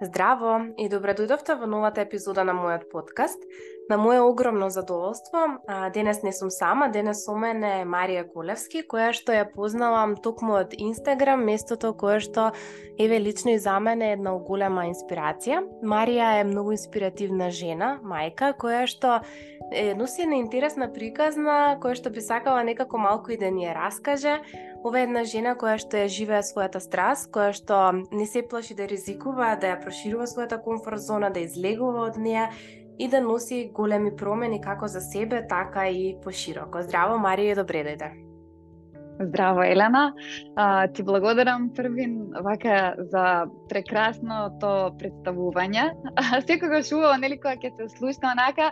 Здраво и добре дојдовте во новата епизода на мојот подкаст. На моје огромно задоволство, денес не сум сама, денес со мене е Марија Колевски, која што ја познавам токму од Инстаграм, местото кое што еве лично и за мене е една голема инспирација. Марија е многу инспиративна жена, мајка, која што е носи една интересна приказна, која што би сакала некако малку и да ни ја раскаже Ова е една жена која што ја живее својата страст, која што не се плаши да ризикува, да ја проширува својата комфорт зона, да излегува од неа и да носи големи промени како за себе, така и пошироко. Здраво, Марија, добре дојде. Здраво, Елена. А, ти благодарам првин вака за прекрасното представување. А, секогаш убаво, нели, кога ќе се слушна онака,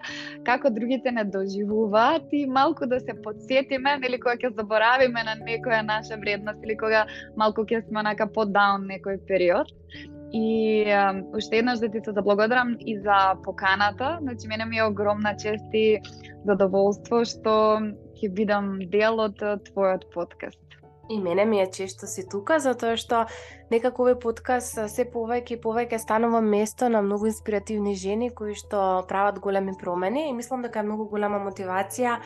како другите не доживуваат и малку да се подсетиме, нели, кога ќе заборавиме на некоја наша вредност или кога малку ќе сме онака по-даун некој период. И а, уште еднаш да ти се заблагодарам и за поканата. Значи, мене ми е огромна чест и задоволство што ќе бидам дел од твојот подкаст. И мене ми е често си тука, затоа што некако овој подкаст се повеќе и повеќе станува место на многу инспиративни жени кои што прават големи промени и мислам дека е многу голема мотивација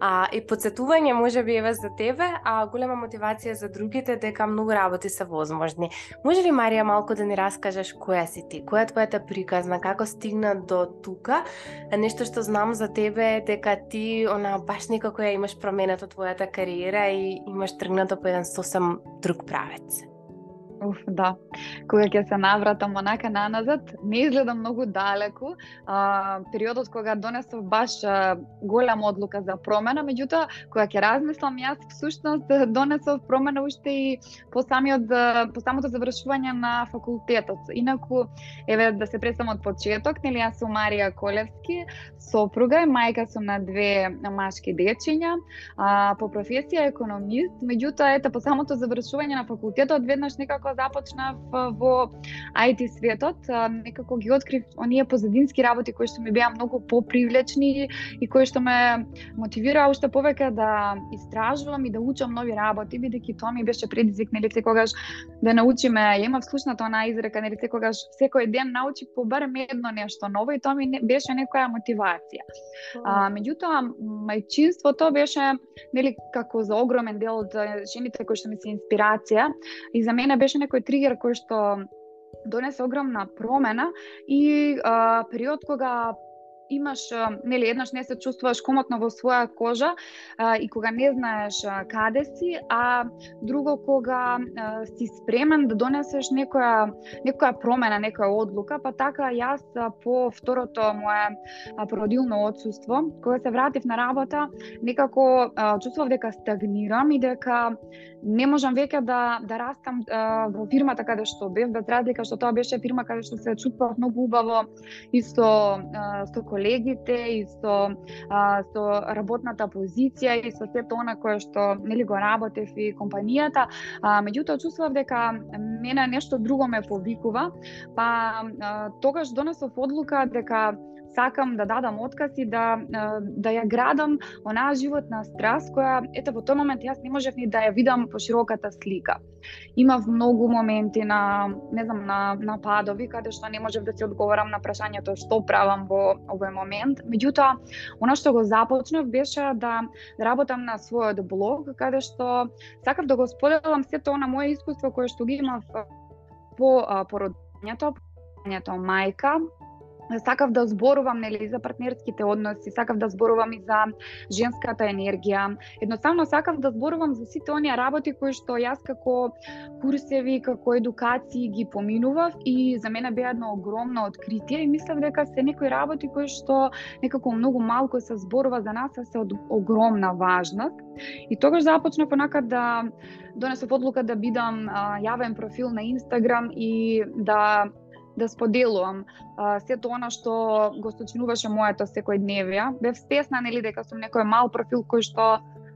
А, и подсетување може би еве за тебе, а голема мотивација за другите дека многу работи се возможни. Може ли Марија малку да ни раскажеш која си ти? Која е твојата приказна? Како стигна до тука? Нешто што знам за тебе е дека ти она баш некако ја имаш променето твојата кариера и имаш тргнато по еден сосем друг правец. Уф, да. Кога ќе се навратам онака наназад, не изгледа многу далеку. А, периодот кога донесов баш а, голема одлука за промена, меѓутоа кога ќе размислам јас всушност донесов промена уште и по самиот по самото завршување на факултетот. Инаку еве да се представам од почеток, нели јас сум Марија Колевски, сопруга и мајка сум на две машки дечиња, а, по професија економист, меѓутоа ете по самото завршување на факултетот веднаш некако кога започнав во IT светот, некако ги открив оние позадински работи кои што ми беа многу попривлечни и кои што ме мотивираа уште повеќе да истражувам и да учам нови работи, бидејќи тоа ми беше предизвик нели секогаш да научиме, ја имав слушната она изрека нели секогаш секој ден научи по барем едно нешто ново и тоа ми беше некоја мотивација. А, меѓутоа мајчинството беше нели како за огромен дел од жените кои што ми се инспирација и за мене беше некој тригер кој што донесе огромна промена и а, период кога имаш, нели, еднаш не се чувствуваш комотно во своја кожа а, и кога не знаеш а, каде си, а друго кога а, си спремен да донесеш некоја некоја промена, некоја одлука, па така јас а, по второто мое а, породилно отсуство, кога се вратив на работа, некако а, чувствував дека стагнирам и дека не можам веќе да да растам а, во фирмата каде што бев, без разлика што тоа беше фирма каде што се чувствував многу убаво и со а, со колегите и со а, со работната позиција и со сето она кое што нели го работев и компанијата, а, меѓутоа чувствував дека мене нешто друго ме повикува, па а, тогаш донесов одлука дека сакам да дадам отказ и да да ја градам онаа животна страст која ете во тој момент јас не можев ни да ја видам по широката слика. Имав многу моменти на не знам на на падови каде што не можев да се одговорам на прашањето што правам во овој момент. Меѓутоа, она што го започнав беше да работам на својот блог каде што сакав да го споделам сето на моје искуство кое што ги имав по породењето, породењето мајка, сакав да зборувам нели за партнерските односи, сакав да зборувам и за женската енергија. Едноставно сакав да зборувам за сите оние работи кои што јас како курсеви, како едукации ги поминував и за мене беа едно огромно откритие и мислам дека се некои работи кои што некако многу малку се зборува за нас, а се од огромна важност. И тогаш започнав онака да донесов одлука да бидам а, јавен профил на Инстаграм и да да споделувам а, сето она што го сочинуваше моето секојдневие. Бев стесна нели дека сум некој мал профил кој што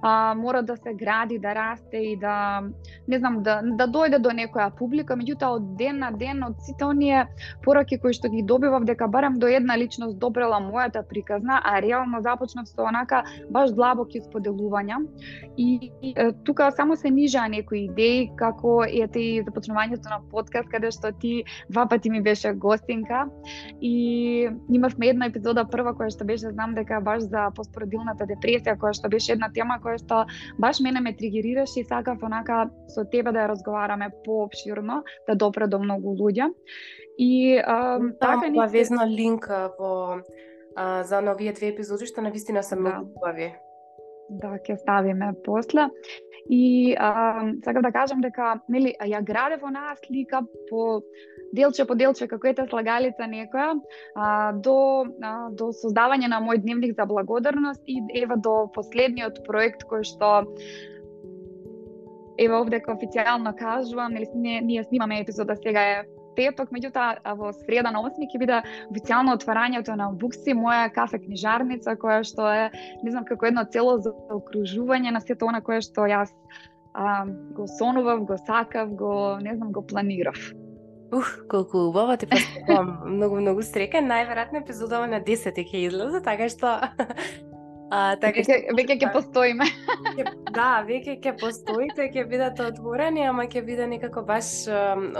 а, мора да се гради, да расте и да не знам да да дојде до некоја публика, меѓутоа од ден на ден од сите оние пораки кои што ги добивав дека барам до една личност добрела мојата приказна, а реално започнав со онака баш длабоки споделувања. И, и тука само се нижаа некои идеи како ете и започнувањето на подкаст каде што ти два пати ми беше гостинка. И имавме една епизода прва која што беше знам дека баш за постпородилната депресија која што беше една тема која што баш мене ме тригерираше и сакав онака со тебе да ја разговараме поопширно, да допре до многу луѓе. И а, така ни везна линк во а, за новие две епизоди што навистина се многу да. убави. Да, ќе ставиме после. И а, сакам да кажам дека нели ја градев онаа слика по делче по делче како ете слагалица некоја а, до а, до создавање на мој дневник за благодарност и ева до последниот проект кој што ева овде официјално кажувам, нели ние, ние снимаме епизода сега е петок, меѓутоа во среда на 8 ќе биде официјално отварањето на Букси, моја кафе книжарница која што е не знам како едно цело заокружување на сето она кое што јас а, го сонував, го сакав, го не знам го планирав. Ух, колку убаво ти поставам. многу, многу среќа. Најверојатно епизодава на 10 ќе излезе, така што А, така веќе, веќе ќе постоиме. да, веќе ќе постоите, ќе бидете отворени, ама ќе биде некако баш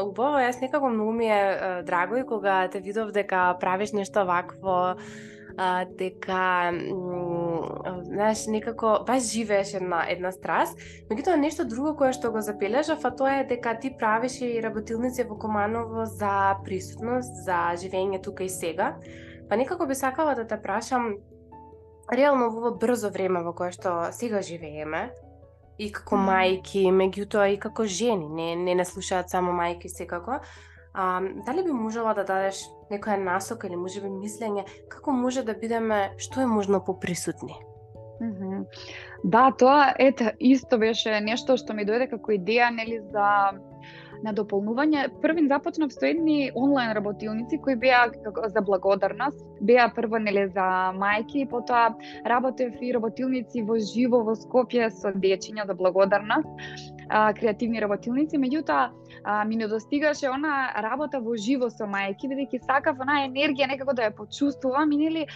убаво. Јас некако многу ми е драго и кога те видов дека правиш нешто вакво, а, дека знаеш некако баш живееш една една страст, меѓутоа нешто друго кое што го забележав, а тоа е дека ти правиш и работилници во Команово за присутност, за живење тука и сега. Па некако би сакала да те прашам реално во брзо време во кое што сега живееме, и како мајки, меѓутоа и како жени, не не не слушаат само мајки секако. А, дали би можела да дадеш некоја насока или можеби мислење како може да бидеме што е можно поприсутни? Mm -hmm. Да, тоа ете исто беше нешто што ми дојде како идеја нели за на дополнување. Првин започнав со едни онлайн работилници кои беа за благодарност, беа прво нели за мајки, потоа работев и работилници во живо во Скопје со дечиња за благодарност, а, креативни работилници, меѓутоа а, ми недостигаше она работа во живо со мајки, бидејќи сакав она енергија некако да ја почувствувам и нели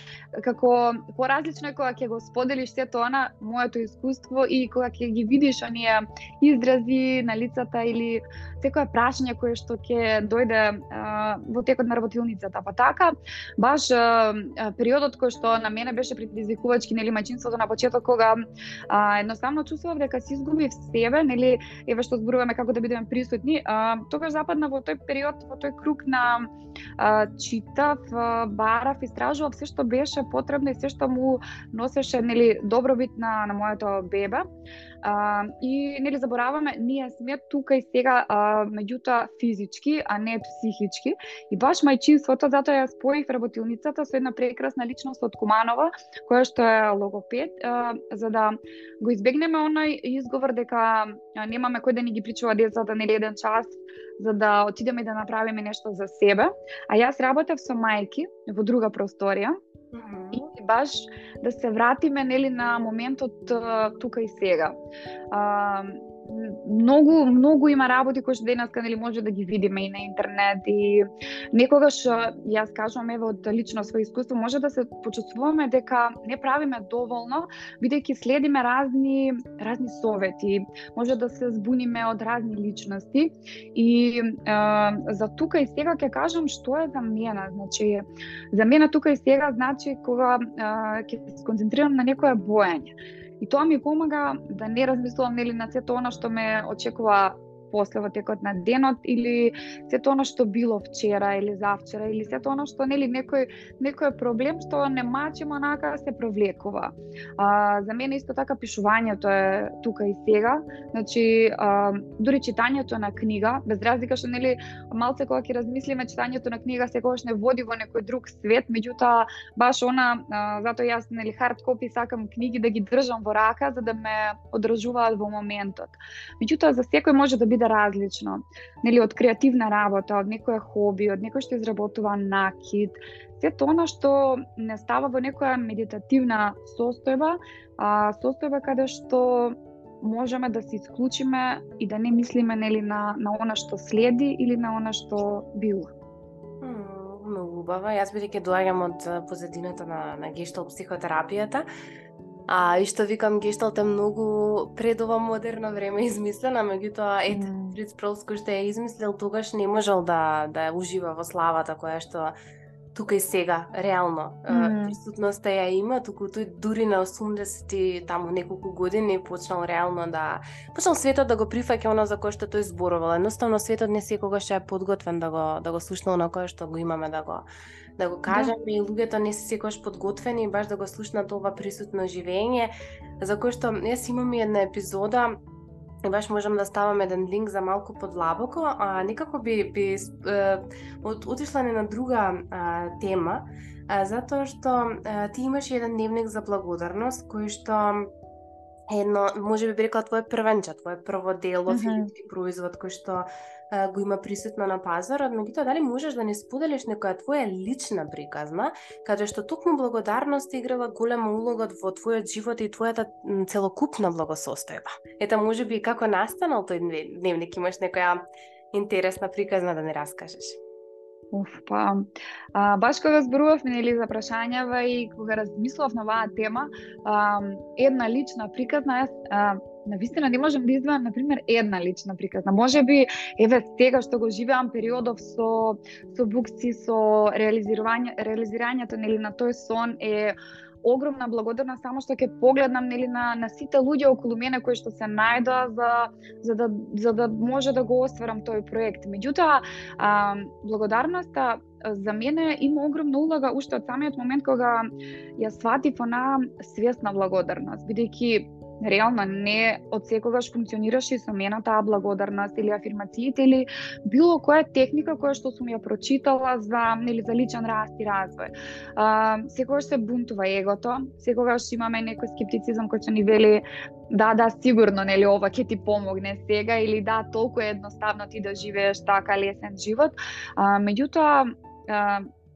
како поразлично е кога ќе го споделиш сето она моето искуство и кога ќе ги видиш оние изрази на лицата или секоја прашање кое што ќе дојде а, во текот на работилницата. Па така, баш а, периодот кој што на мене беше предизвикувачки, нели мајчинството на почеток кога а, едноставно чувствував дека си изгубив себе, нели еве што зборуваме како да бидеме присутни, а, тогаш западна во тој период, во тој круг на а, читав, а, барав, истражував се што беше потребно и се што му носеше нели добробит на на моето бебе. А, и нели забораваме, ние сме тука и сега, а, меѓутоа физички, а не психички. И баш мајчинството, затоа ја споих работилницата со една прекрасна личност од Куманова, која што е логопед, а, за да го избегнеме оној изговор дека немаме кој да ни ги причува децата нели еден час за да отидеме да направиме нешто за себе. А јас работев со мајки во друга просторија Mm -hmm. И баш да се вратиме нели на моментот тука и сега. А, многу многу има работи кои што денеска нели може да ги видиме и на интернет и некогаш јас кажувам еве од лично свое искуство може да се почувствуваме дека не правиме доволно бидејќи следиме разни разни совети. Може да се збуниме од разни личности и е, за тука и сега ќе кажам што е за мене значи за мене тука и сега значи кога ќе се концентрирам на некое боење. И тоа ми помага да не размислувам нели на сето она што ме очекува после во текот на денот или сето она што било вчера или завчера или сето она што нели некој некој проблем што не мачимо онака се провлекува. А, за мене исто така пишувањето е тука и сега. Значи, а, дури читањето на книга, без разлика што нели малце кога ќе размислиме читањето на книга секогаш не води во некој друг свет, меѓутоа баш она а, затоа јас нели хард копи сакам книги да ги држам во рака за да ме одржуваат во моментот. Меѓутоа за секој може да биде различно. Нели од креативна работа, од некоја хоби, од некој што изработува накид, се тоа што не става во некоја медитативна состојба, а состојба каде што можеме да се исклучиме и да не мислиме нели на на она што следи или на она што било. Многу убава. Јас бидејќи доаѓам од позадината на на гештал психотерапијата, А и што викам гешталт е многу пред ова модерно време измислена, меѓутоа ете mm. Фриц Пролс кој што ја измислил тогаш не можел да да ужива во славата која што тука и сега, реално. Mm. Присутноста ја има, туку тој дури на 80 таму неколку години почнал реално да почнал светот да го прифаќа оно за кое што тој зборувал. Едноставно светот не секогаш е подготвен да го да го слушне на кое што го имаме да го да го кажеме да. и луѓето не се секогаш подготвени баш да го слушнат ова присутно живење за кое што јас имам и една епизода и баш можам да ставам еден линк за малку подлабоко, а некако би би е, отишла на друга а, тема, а, затоа што а, ти имаш еден дневник за благодарност кој што едно, може би би рекла твое првенче, твое прво дело, mm -hmm. производ кој што го има присутно на пазарот, меѓутоа дали можеш да не споделиш некоја твоја лична приказна, каде што токму благодарност играла голема улога во твојот живот и твојата целокупна благосостојба. Ета може би како настанал тој дневник, имаш некоја интересна приказна да не раскажеш? Уф, па, а, баш кога зборувавме нели за прашањава и кога размислував на оваа тема, а, една лична приказна, јас а, на вистина не можам да издвоам на пример една лична приказна. Може би еве сега што го живеам периодов со со букси со реализирање реализирањето нели на тој сон е огромна благодарност само што ќе погледнам нели на на сите луѓе околу мене кои што се најдоа за за да за да може да го остварам тој проект. Меѓутоа, а, благодарноста за мене има огромна улога уште од самиот момент кога ја сватив она свесна благодарност, бидејќи реално не од секогаш функционираше со мене таа благодарност или афирмациите или било која техника која што сум ја прочитала за нели за личен раст и развој. А, секогаш се бунтува егото, секогаш имаме некој скептицизам кој што ни вели да, да, сигурно, нели, ова ќе ти помогне сега или да, толку е едноставно ти да живееш така лесен живот. А, меѓутоа,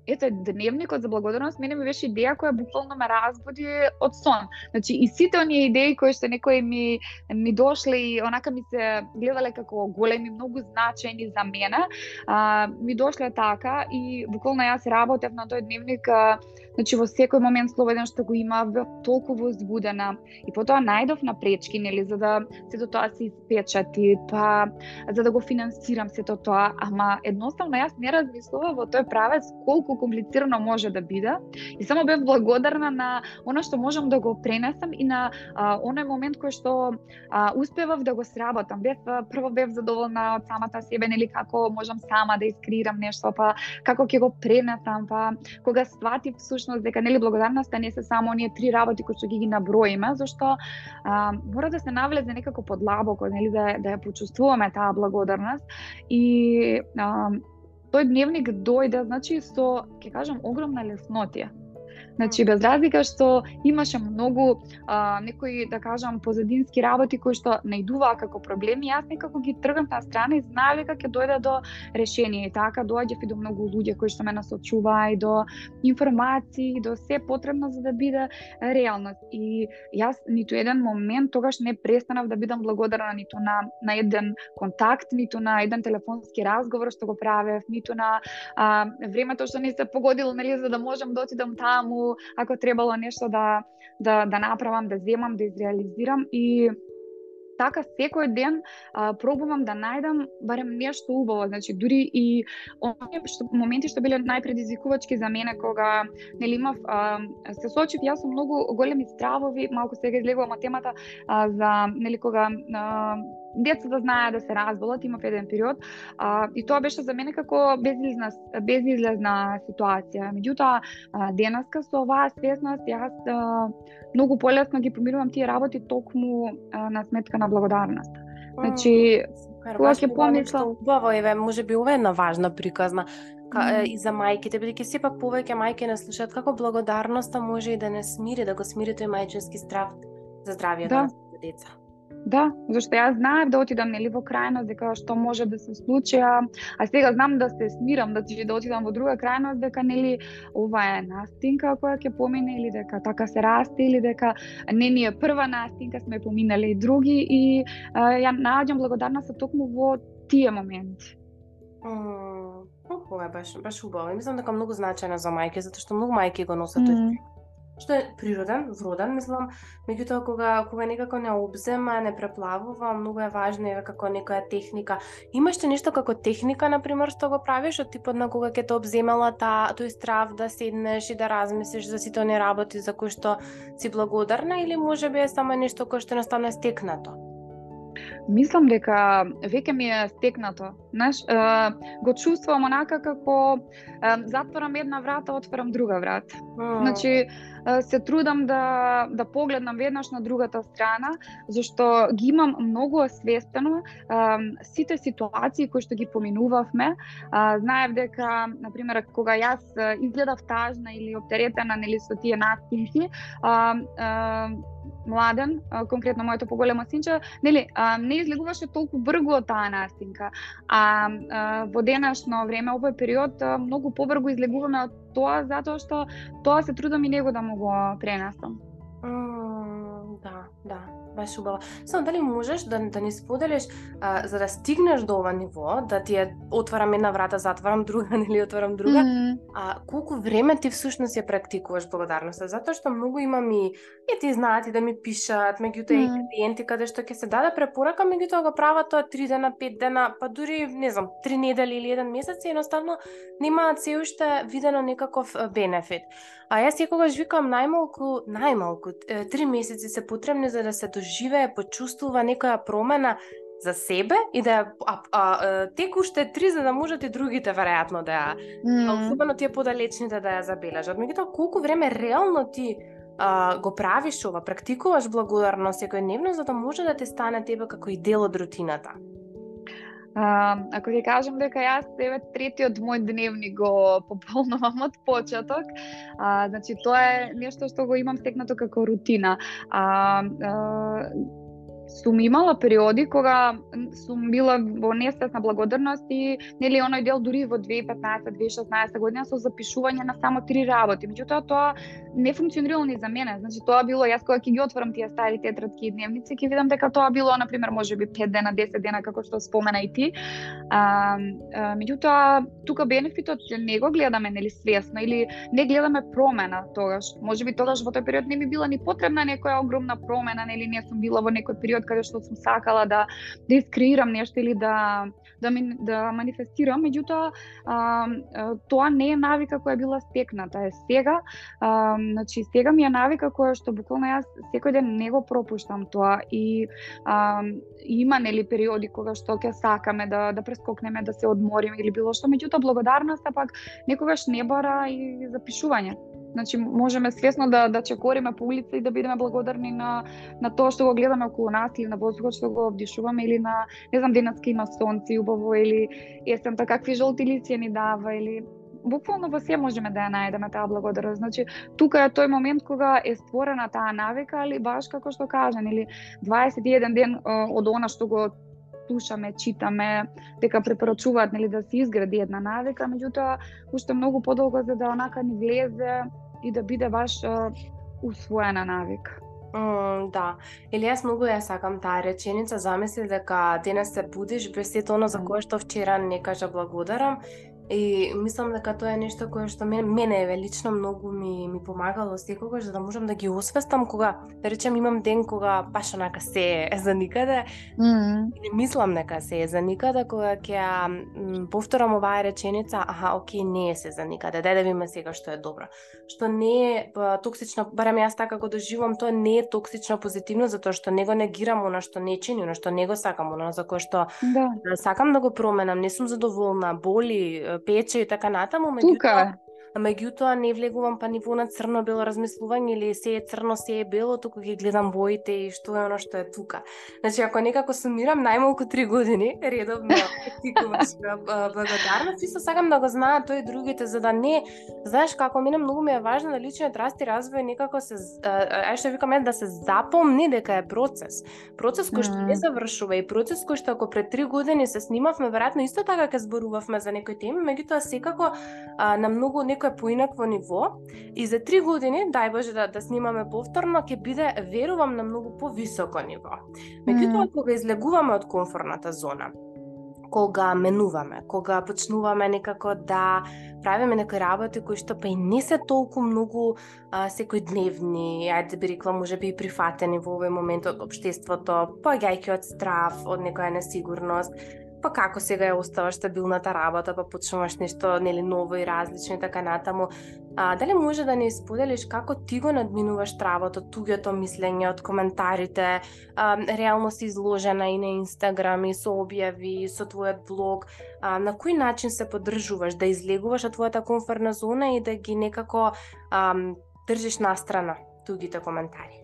ете, дневникот за благодарност мене ми беше идеја која буквално ме разбуди од сон. Значи, и сите оние идеи кои што некои ми, ми дошле и онака ми се гледале како големи, многу значајни за мене, а, ми дошле така и буквално јас работев на тој дневник а, Значи во секој момент слободен што го има толку возбудена и потоа најдов на пречки нели за да сето тоа се испечати, па за да го финансирам сето тоа, ама едноставно јас не размислував во тој правец колку комплицирано може да биде и само бев благодарна на она што можам да го пренесам и на а, оној момент кој што а, успевав да го сработам. Бев прво бев задоволна од самата себе, нели како можам сама да искрирам нешто, па како ќе го пренесам, па кога сватив всушност дека нели благодарноста не се само оние три работи кои што ги ги наброиме, зашто а, мора да се навлезе некако подлабоко, нели да да ја почувствуваме таа благодарност. И а, тој дневник дојде значи со ќе кажам огромна леснотија. Значи, без разлика што имаше многу а, некои, да кажам, позадински работи кои што најдуваа како проблеми, јас некако ги тргам на страна и знаев дека ќе дојде до решение. И така доаѓав и до многу луѓе кои што ме насочуваа и до информации, до се потребно за да биде реалност. И јас ниту еден момент тогаш не престанав да бидам благодарна ниту на на еден контакт, ниту на еден телефонски разговор што го правев, ниту на а, времето што не се погодило нели за да можам да отидам таму ако требало нешто да да да направам, да земам, да изреализирам и така секој ден а, пробувам да најдам барем нешто убаво, значи дури и оние што моменти што биле најпредизвикувачки за мене кога нели имав а, се соочив јас со многу големи стравови, малку сега излегувам од темата а, за нели кога а, децата знаеа да се разболат, имав еден период, а, и тоа беше за мене како безизлезна, безизлезна ситуација. Меѓутоа, денеска со оваа свесност, јас а, многу полесно ги помирувам тие работи токму а, на сметка на благодарност. Значи, кога ќе помислам... Убаво, еве, може би ова е една важна приказна ка, mm. и за мајките, бидејќи сепак повеќе мајки не слушаат како благодарноста може и да не смири, да го смири тој мајчински страв за здравието да. на деца. Да, зашто јас знаев да отидам нели во крајност дека што може да се случи, а, а сега знам да се смирам да да отидам во друга крајност дека нели ова е настинка која ќе помине или дека така се расте или дека не ни е прва настинка, сме поминале и други и а, ја наоѓам благодарност токму во тие моменти. Mm, е баш баш убаво. Мислам дека многу значајна за мајки затоа што многу мајки го носат mm што е природен, вроден, мислам, меѓутоа кога кога некако не обзема, не преплавува, многу е важно е како некоја техника. Имаш ли нешто како техника на пример што го правиш од типот на кога ќе те обземала та тој страв да седнеш и да размислиш за сите оние работи за кои што си благодарна или можеби е само нешто кое што едноставно е стекнато? Мислам дека веќе ми е стекнато. Знаеш, го чувствувам онака како затворам една врата, отворам друга врата. Mm. Значи, се трудам да да погледнам веднаш на другата страна, зашто ги имам многу освестено сите ситуации кои што ги поминувавме. Знаев дека, на пример, кога јас изгледав тажна или оптеретена нели со тие настинки, младен, конкретно моето поголемо синче, нели, не излегуваше толку бргу од таа настинка. А, во денешно време, овој период, многу побргу излегуваме од тоа затоа што тоа се трудам и него да му го пренесам. Mm, да, да баш убаво. Само дали можеш да, да ни споделиш а, за да стигнеш до ова ниво, да ти ја отварам една врата, затварам друга, нели отварам друга, mm -hmm. а колку време ти всушност ја практикуваш благодарноста? Затоа што многу имам и и ти знаат и да ми пишат, меѓутоа mm -hmm. и клиенти каде што ќе се даде препорака, меѓутоа го прават тоа 3 дена, 5 дена, па дури не знам, 3 недели или еден месец и едноставно немаат се уште видено некаков бенефит. А јас секогаш викам најмалку, најмалку, три месеци се потребни за да се доживее, почувствува некоја промена за себе и да а, а, а тек уште три за да можат и другите веројатно да ја mm. особено тие подалечните да ја забележат. Меѓутоа колку време реално ти а, го правиш ова, практикуваш благодарност секојдневно за да може да те стане тебе како и дел од рутината? А, ако ќе кажам дека јас еве третиот мој дневник го пополнувам од почеток, а, значи тоа е нешто што го имам стекнато како рутина. А, а сум имала периоди кога сум била во несвесна благодарност и нели оној дел дури во 2015-2016 година со запишување на само три работи. Меѓутоа тоа не функционирало ни за мене. Значи тоа било јас кога ќе ги отворам тие стари тетрадки и дневници, ќе видам дека тоа било на пример можеби 5 дена, 10 дена како што спомена и ти. А, а меѓутоа тука бенефитот не го гледаме нели свесно или не гледаме промена тогаш. Можеби тогаш во тој период не ми била ни потребна некоја огромна промена, нели не сум била во некој период каде што сум сакала да да искреирам нешто или да да ми, да манифестирам, меѓутоа тоа не е навика која била стекната, е сега, а, значи сега ми е навика која што буквално јас секој ден не го пропуштам тоа и а, има нели периоди кога што ќе сакаме да да прескокнеме, да се одмориме или било што, меѓутоа благодарноста пак некогаш не бара и запишување. Значи можеме свесно да да чекориме по улица и да бидеме благодарни на на тоа што го гледаме околу нас или на воздухот што го обдишуваме или на не знам денеска има сонце убаво или есента какви жолти лици ни дава или буквално во се можеме да ја најдеме таа благодарност. Значи, тука е тој момент кога е створена таа навика, али баш како што кажан, или 21 ден од она што го слушаме, читаме, дека препорачуваат нели да се изгради една навика, меѓутоа уште многу подолго за да онака ни влезе и да биде баш усвоена навика. Mm, да. Или јас многу ја сакам таа реченица, замисли дека денес се будиш без сето оно за кое што вчера не кажа благодарам И мислам дека тоа е нешто кое што мене, мене е лично многу ми ми помагало секогаш за да можам да ги освестам кога да речем имам ден кога баш онака се е за никаде. Mm -hmm. И мислам дека се е за никаде кога ќе повторам оваа реченица, аха, оке, не е се за никаде. Дај да видиме сега што е добро. Што не е токсично, барем јас така го доживам, тоа не е токсично позитивно затоа што него негирам она што не чини, она што не го сакам, она за кое што да. сакам да го променам, не сум задоволна, боли, пече и така натаму, меѓутоа Меѓутоа не влегувам па ни во на црно-бело размислување или се е црно, се е бело, туку ги гледам боите и што е оно што е тука. Значи, ако некако сумирам најмалку три години, редовно практикуваш благодарност, исто сакам да го знаат тој другите, за да не, знаеш како мене многу ми е важно да личниот раст и развој некако се, ај што викаме да се запомни дека е процес. Процес кој што не завршува и процес кој што ако пред три години се снимавме, веројатно исто така ќе зборувавме за некои теми, меѓутоа секако а, на многу некое поинакво ниво и за три години, дај Боже да, да снимаме повторно, ќе биде, верувам, на многу повисоко ниво. Меѓутоа, mm. кога излегуваме од комфортната зона, кога менуваме, кога почнуваме некако да правиме некои работи кои што па и не се толку многу а, секојдневни, ајде би рекла можеби и прифатени во овој момент од општеството, поаѓајќи од страф, од некоја несигурност, па како сега ја оставаш стабилната работа, па почнуваш нешто нели ново и различно и така натаму. А, дали може да не споделиш како ти го надминуваш травото, туѓото мислење од коментарите, а, реално си изложена и на Инстаграм и со објави, со твојот блог, а, на кој начин се поддржуваш да излегуваш од твојата комфортна зона и да ги некако а, држиш настрана тугите коментари?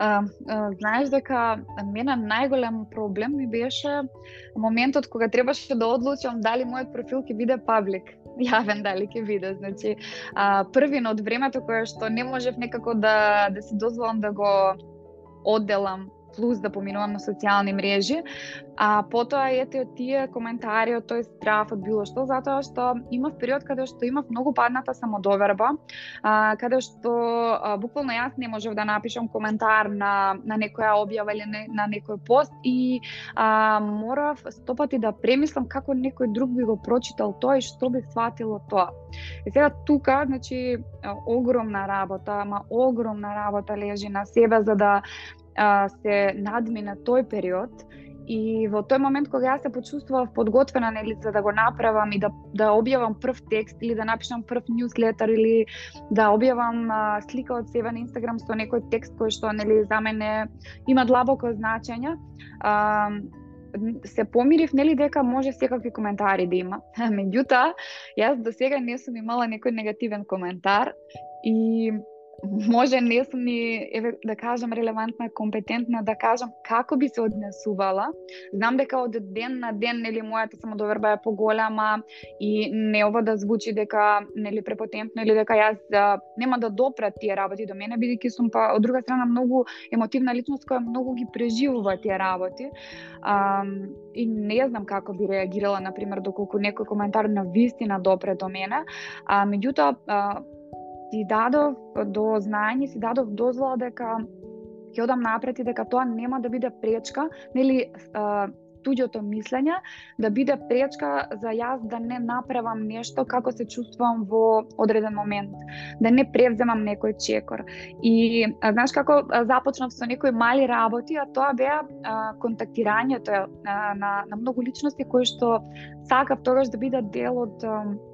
А, а, знаеш дека мене најголем проблем ми беше моментот кога требаше да одлучам дали мојот профил ќе биде паблик јавен дали ќе биде. Значи, а, првин од времето кое што не можев некако да, да си дозволам да го одделам плюс да поминувам на социјални мрежи, а потоа ете од тие коментари, од тој страф, од било што, затоа што имав период каде што имав многу падната самодоверба, а, каде што а, буквално јас не можев да напишам коментар на, на некоја објава или не, на некој пост и а, морав стопати да премислам како некој друг би го прочитал тоа и што би сватило тоа. И сега тука, значи, огромна работа, ама огромна работа лежи на себе за да а, се надмина тој период и во тој момент кога јас се почувствував подготвена нели за да го направам и да да објавам прв текст или да напишам прв ньюслетер или да објавам а, слика од себе на Инстаграм со некој текст кој што нели за мене има длабоко значење, а, се помирив нели дека може секакви коментари да има. Меѓутоа, јас до сега не сум имала некој негативен коментар и може не сум ни, еве, да кажам, релевантна, компетентна, да кажам како би се однесувала. Знам дека од ден на ден, нели, мојата самодоверба е поголема и не ова да звучи дека, нели, препотентно или дека јас а, нема да допрат тие работи до мене, бидејќи сум па од друга страна многу емотивна личност која многу ги преживува тие работи. А, и не знам како би реагирала, на пример, доколку некој коментар на вистина допре до мене. А, меѓутоа, си дадов до знаење, си дадов дозвола дека ќе одам напред и дека тоа нема да биде пречка, нели туѓото мислење да биде пречка за јас да не направам нешто како се чувствувам во одреден момент, да не превземам некој чекор. И а, знаеш како започнав со некои мали работи, а тоа беа а, контактирањето а, на, на многу личности кои што сакав тогаш да бидат дел од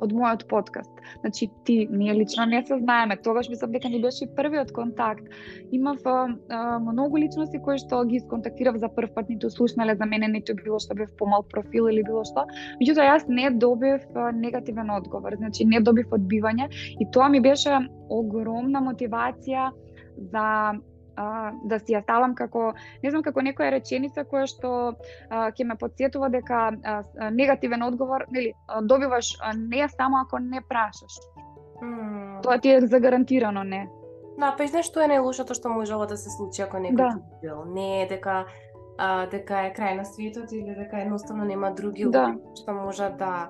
од мојот подкаст. Значи ти ние лично не се знаеме, тогаш мислам дека ни беше првиот контакт. Имав а, а, многу личности кои што ги сконтактирав за прв пат, ниту слушнале за мене, ниту било што бев помал профил или било што. Меѓутоа јас не добив негативен одговор, значи не добив одбивање и тоа ми беше огромна мотивација за а, да си ја ставам како не знам како некоја реченица која што а, ќе ме подсетува дека а, негативен одговор, нели, добиваш не само ако не прашаш. Mm. Тоа ти е загарантирано не. Да, па и знаеш што е најлошото што можело да се случи ако некој да. бил. Не е дека а, дека е крај на светот или дека едноставно нема други да. што можат да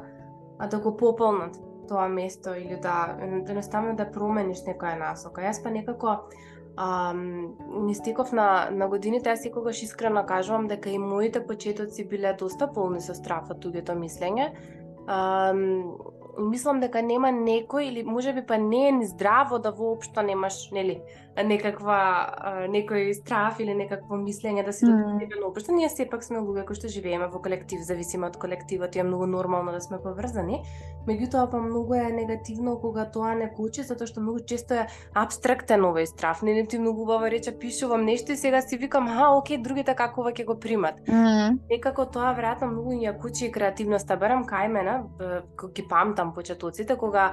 а, да го пополнат тоа место или да едноставно да промениш некоја насока. Јас па некако а, ни стиков на, на годините, јас секогаш искрено кажувам дека и моите почетоци биле доста полни со страф од туѓето мислење. А, мислам дека нема некој или можеби па не е ни здраво да воопшто немаш, нели, некаква некој страф или некакво мислење да си mm. општо ние сепак сме луѓе кои што живееме во колектив, зависиме од колективот и е многу нормално да сме поврзани. Меѓутоа па многу е негативно кога тоа не кучи затоа што многу често е абстрактен овој страф. Не ти многу убаво рече пишувам нешто и сега си викам, ха, оке, другите како ќе го примат. Mm. Некако тоа веројатно многу ја кучи и креативноста. Барам кај мене, ги памтам почетоците кога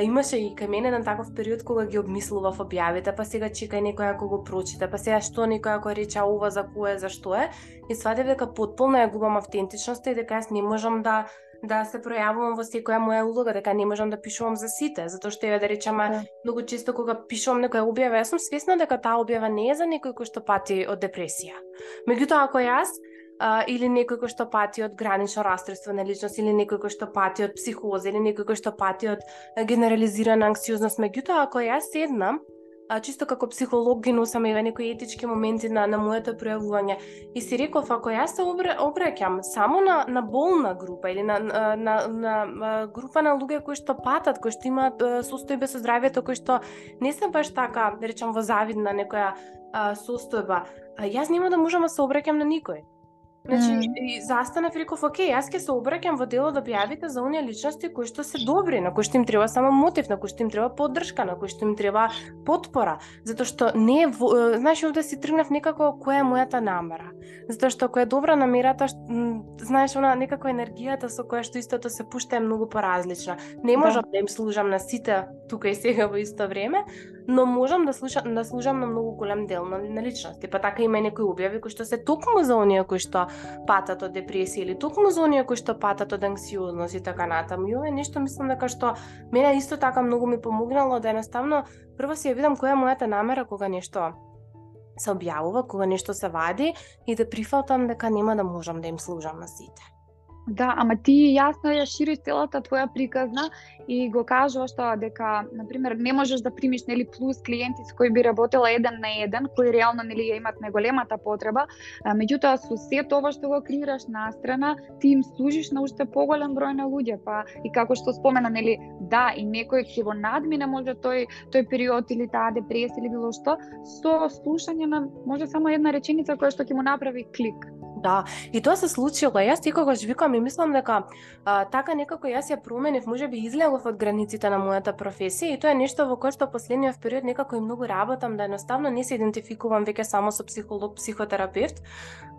имаше и кај мене на таков период кога ги обмислував објавите, па сега чекај некој ако го прочита, па сега што некој ако рече ова за кое, за што е, и сватев дека потполно ја губам автентичноста и дека јас не можам да да се пројавувам во секоја моја улога, дека не можам да пишувам за сите, затоа што еве да речеме да. многу често кога пишувам некоја објава, јас сум свесна дека таа објава не е за некој кој што пати од депресија. Меѓутоа ако јас а, или некој кој што пати од гранично расстройство на личност или некој кој што пати од психоза или некој кој што пати од генерализирана анксиозност. Меѓутоа, ако јас седнам а, чисто како психолог ги носам еве некои етички моменти на, на моето пројавување. И си реков, ако јас се обраќам само на, на болна група или на, на, на, на група на луѓе кои што патат, кои што имаат состојбе со здравјето, кои што не се баш така, да речам, во завидна некоја а, состојба, а, јас нема да можам да се обраќам на никој. Значи, mm. и застанав реков, окей, јас ќе се обраќам во делот да објавите за оние личности кои што се добри, на кои што им треба само мотив, на кои што им треба поддршка, на кои што им треба потпора, затоа што не е, знаеш, овде си тргнав некако која е мојата намера. Затоа што која е добра намерата, знаеш, она некако енергијата со која што истото се пушта е многу поразлична. Не да. можам да, да им служам на сите тука и сега во исто време, но можам да слушам да служам на многу голем дел на, на личности. Па така има и некои објави кои што се токму за оние кои што патат од депресија или токму за оние кои што патат од анксиозност и така натаму. И ова е нешто мислам дека што мене исто така многу ми помогнало да едноставно прво си ја видам која е мојата намера кога нешто се објавува, кога нешто се вади и да прифатам дека нема да можам да им служам на сите. Да, ама ти јасно ја шириш целата твоја приказна и го кажуваш тоа дека, на пример, не можеш да примиш нели плюс клиенти со кои би работела еден на еден, кои реално нели ја имат неголемата потреба, а, меѓутоа со се тоа што го креираш на страна, ти им служиш на уште поголем број на луѓе, па и како што спомена нели, да, и некој ќе го надмине може тој тој период или таа депресија или било што, со слушање на може само една реченица која што ќе му направи клик. Да, и тоа се случило. Јас секогаш викам и мислам дека а, така некако јас ја променив, можеби излегов од границите на мојата професија и тоа е нешто во кое што последниот период некако и многу работам да едноставно не се идентификувам веќе само со психолог, психотерапевт,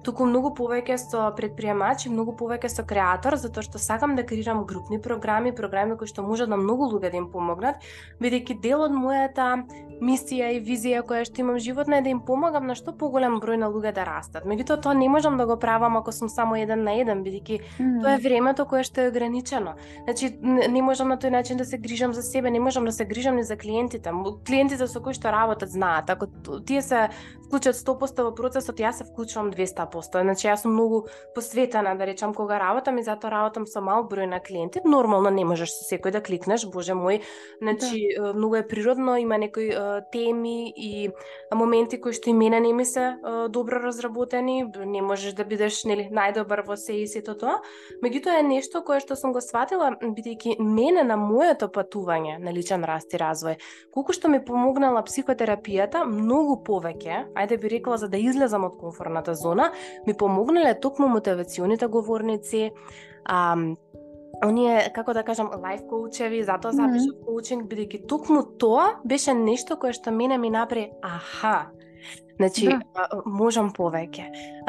туку многу повеќе со предприемач и многу повеќе со креатор, затоа што сакам да креирам групни програми, програми кои што можат на да многу луѓе да им помогнат, бидејќи дел од мојата мисија и визија која што имам животна е да им помагам на што поголем број на луѓе да растат. Меѓутоа тоа не можам да го правам ако сум само еден на еден, бидејќи mm. тоа е времето кое што е ограничено. Значи не можам на тој начин да се грижам за себе, не можам да се грижам ни за клиентите. Клиентите со кои што работат знаат, ако тие се вклучат 100% во процесот, јас се вклучувам 200%. Значи јас сум многу посветена, да речам, кога работам и затоа работам со мал број на клиенти. Нормално не можеш со секој да кликнеш, боже мој. Значи да. многу е природно, има некои теми и моменти кои што и мене не ми се добро разработени, не можеш да бидеш нели најдобар во се и сето тоа. Меѓутоа е нешто кое што сум го сватила бидејќи мене на моето патување на личен раст и развој, колку што ми помогнала психотерапијата, многу повеќе, ајде би рекла за да излезам од комфорната зона, ми помогнале токму мотивационите говорници, а, оние, како да кажам, лайф коучеви, затоа запишав mm -hmm. коучинг, бидејќи токму тоа беше нешто кое што мене ми направи, аха, Значи, да. можам повеќе.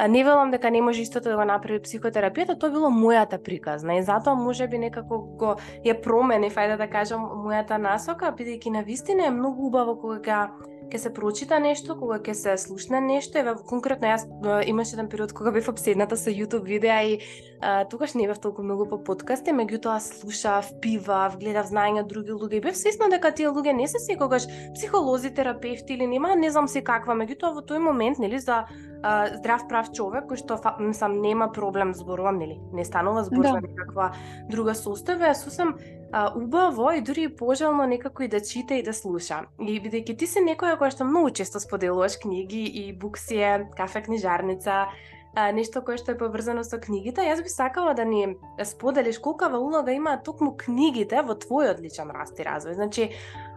Не велам дека не може истото да го направи психотерапијата, тоа било мојата приказна и затоа може би некако го ја промени, фајде да кажам, мојата насока, бидејќи на вистина е многу убаво кога ќе се прочита нешто, кога ќе се слушне нешто, еве конкретно јас имаше еден период кога бев обседната со YouTube видеа и а, тогаш не бев толку многу по подкасти, меѓутоа слушав, пивав, гледав знаење од други луѓе и бев свесна дека тие луѓе не се секогаш психолози, терапевти или нема, не знам се каква, меѓутоа во тој момент, нели, за а, здрав прав човек кој што сам нема проблем зборувам, нели, не станува збор да. за некаква друга состојба, сосем а, убаво и дури и пожелно некако и да чита и да слуша. И бидејќи ти си некоја која што многу често споделуваш книги и буксија, кафе книжарница, а, нешто кое што е поврзано со книгите, јас би сакала да ни споделиш колкава улога има токму книгите во твојот личен раст и развој. Значи,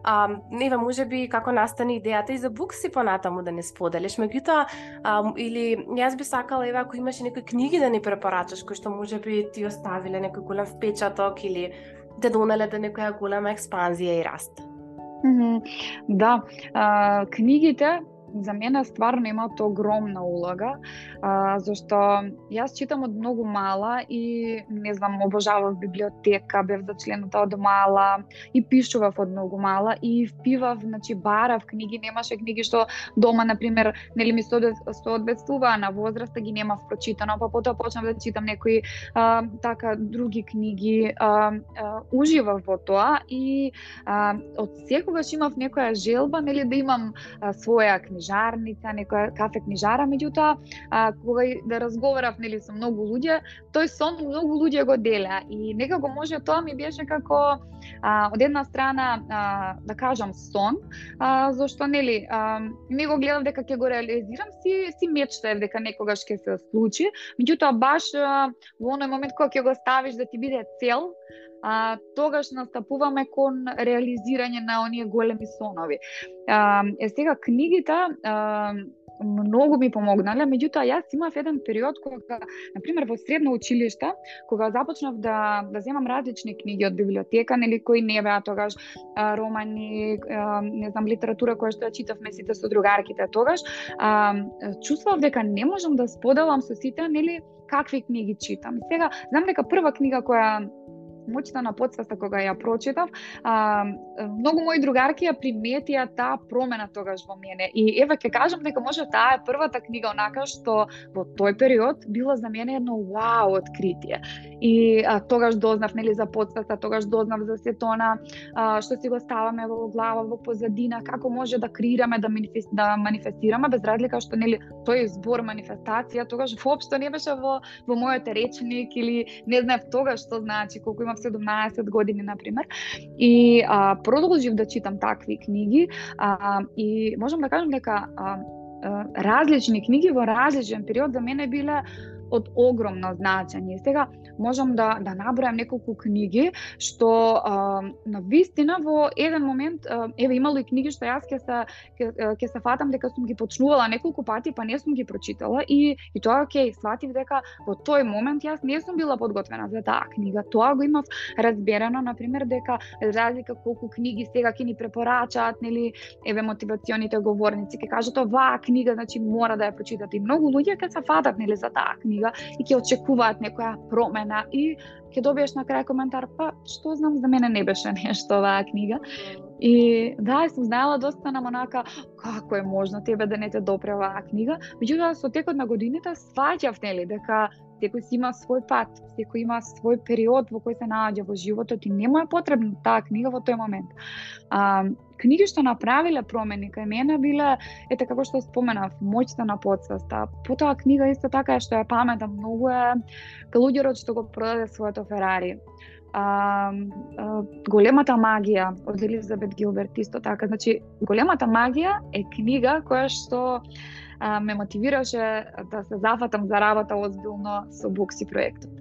А, неве, може би како настани идејата и за букси понатаму да не споделиш, меѓутоа, или јас би сакала, еве, ако имаш некои книги да ни препорачаш, кои што може би ти оставиле некој голем впечаток или те донеле до некоја голема експанзија и раст. Mm -hmm. Да, а, книгите за мене стварно имаат огромна улога, а, зашто јас читам од многу мала и не знам, обожавав библиотека, бев зачлената од мала и пишував од многу мала и впивав, значи барав книги, немаше книги што дома на пример, нели ми соодветствуваа на возраста ги немав прочитано, па потоа почнав да читам некои а, така други книги, а, а, уживав во тоа и а, од секогаш имав некоја желба нели да имам а, своја книга книжарница, некоја кафе книжара, меѓутоа кога да разговарав нели со многу луѓе, тој сон многу луѓе го делеа и некако може тоа ми беше како а, од една страна а, да кажам сон, а, зашто нели а, не го гледав дека ќе го реализирам, си си мечтаев дека некогаш ќе се случи, меѓутоа баш а, во оној момент кога ќе го ставиш да ти биде цел, а, тогаш настапуваме кон реализирање на оние големи сонови. А, е сега книгите а, многу ми помогнале, меѓутоа јас имав еден период кога, на пример во средно училиште, кога започнав да да земам различни книги од библиотека, нели кои не беа тогаш а, романи, а, не знам литература која што ја читавме сите со другарките тогаш, а, чувствував дека не можам да споделам со сите, нели какви книги читам. Сега знам дека прва книга која моќта на подсвеста кога ја прочитав, а, многу мои другарки ја приметија таа промена тогаш во мене. И еве ќе кажам дека може таа е првата книга онака што во тој период била за мене едно вау откритие. И а, тогаш дознав нели за подсвеста, тогаш дознав за сетона а, што си го ставаме во глава, во позадина, како може да креираме, да, манифест, да манифестираме без разлика што нели тој збор манифестација тогаш воопшто не беше во во мојот речник или не знаев тогаш што значи колку има 17 години, например. И а, продолжив да читам такви книги а, и можам да кажам дека а, а, различни книги во различен период за мене биле од огромно значење. Сега можам да да набројам неколку книги што а, на вистина во еден момент а, еве имало и книги што јас ќе се ќе се фатам дека сум ги почнувала неколку пати па не сум ги прочитала и и тоа окей, сватив дека во тој момент јас не сум била подготвена за таа книга. Тоа го имав разберено на пример дека разлика колку книги сега ќе ни препорачаат, нели еве мотивационите говорници ќе кажат оваа книга значи мора да ја прочитате и многу луѓе ќе се фатат нели за таа книга книга и ќе очекуваат некоја промена и ќе добиеш на крај коментар, па што знам за мене не беше нешто оваа книга. И да, сум знаела доста на монака како е можно тебе да не те допре оваа книга, меѓутоа со текот на годините сваќав нели дека секој си има свој пат, секој има свој период во кој се наоѓа во животот и нема е потребна таа книга во тој момент. А, книги што направиле промени кај мене биле, ете како што споменав, моќта на подсвеста. Потоа книга исто така е што ја паметам многу е Калуѓерот што го продаде своето Ферари. А, а, големата магија од Елизабет Гилберт исто така. Значи, големата магија е книга која што а, ме мотивираше да се зафатам за работа озбилно со Букси проектот.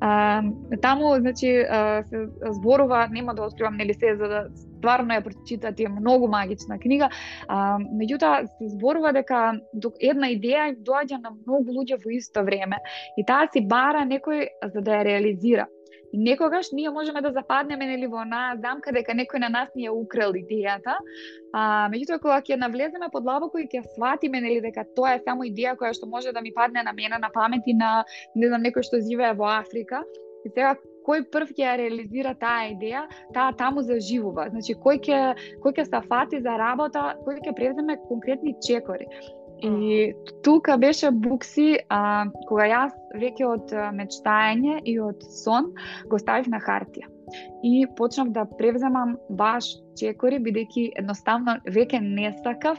А, таму, значи, а, се зборува, нема да откривам нели се за да стварно ја прочитате, е многу магична книга. А, меѓутоа се зборува дека една идеја доаѓа на многу луѓе во исто време и таа си бара некој за да ја реализира. И некогаш ние можеме да западнеме нели во онаа замка дека некој на нас ни е украл идејата. А меѓутоа кога ќе навлеземе подлабоко и ќе сватиме нели дека тоа е само идеја која што може да ми падне на мене на памет и на не знам некој што живее во Африка. И сега кој прв ќе ја реализира таа идеја, таа таму заживува. Значи кој ќе кој ќе се фати за работа, кој ќе преземе конкретни чекори. И тука беше букси, а, кога јас веќе од мечтање и од сон го ставив на хартија. И почнав да превземам баш чекори, бидејќи едноставно веќе не сакав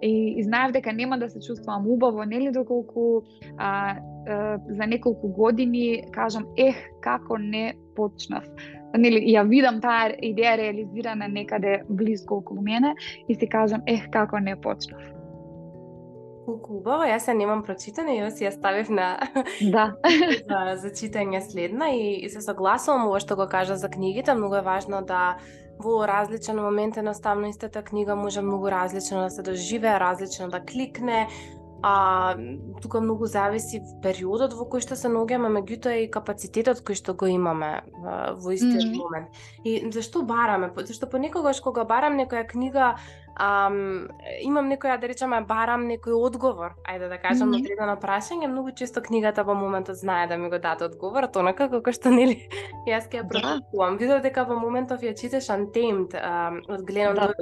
и, и знаев дека нема да се чувствувам убаво, нели доколку а, а, за неколку години кажам, ех, како не почнав нели ја видам таа идеја реализирана некаде близко околу мене и си кажам ех како не почнав. Колку убаво, јас ја немам прочитана и си ја ставив на да. за, за читање следна и, и се согласувам ова што го кажа за книгите, многу е важно да во различен момент едноставно истата книга може многу различно да се доживее, различно да кликне, а тука многу зависи периодот во кој што се наоѓаме, меѓутоа и капацитетот кој што го имаме во истиот mm -hmm. момент. И зашто бараме? Зашто понекогаш кога барам некоја книга, ам, имам некоја, да речеме, барам некој одговор, ајде да кажам, mm -hmm. на прашање, многу често книгата во моментот знае да ми го даде одговор, тоа онака како што нели јас ќе ја да. прочитувам. Видов дека во моментов ја читаш Untamed од Гленон да.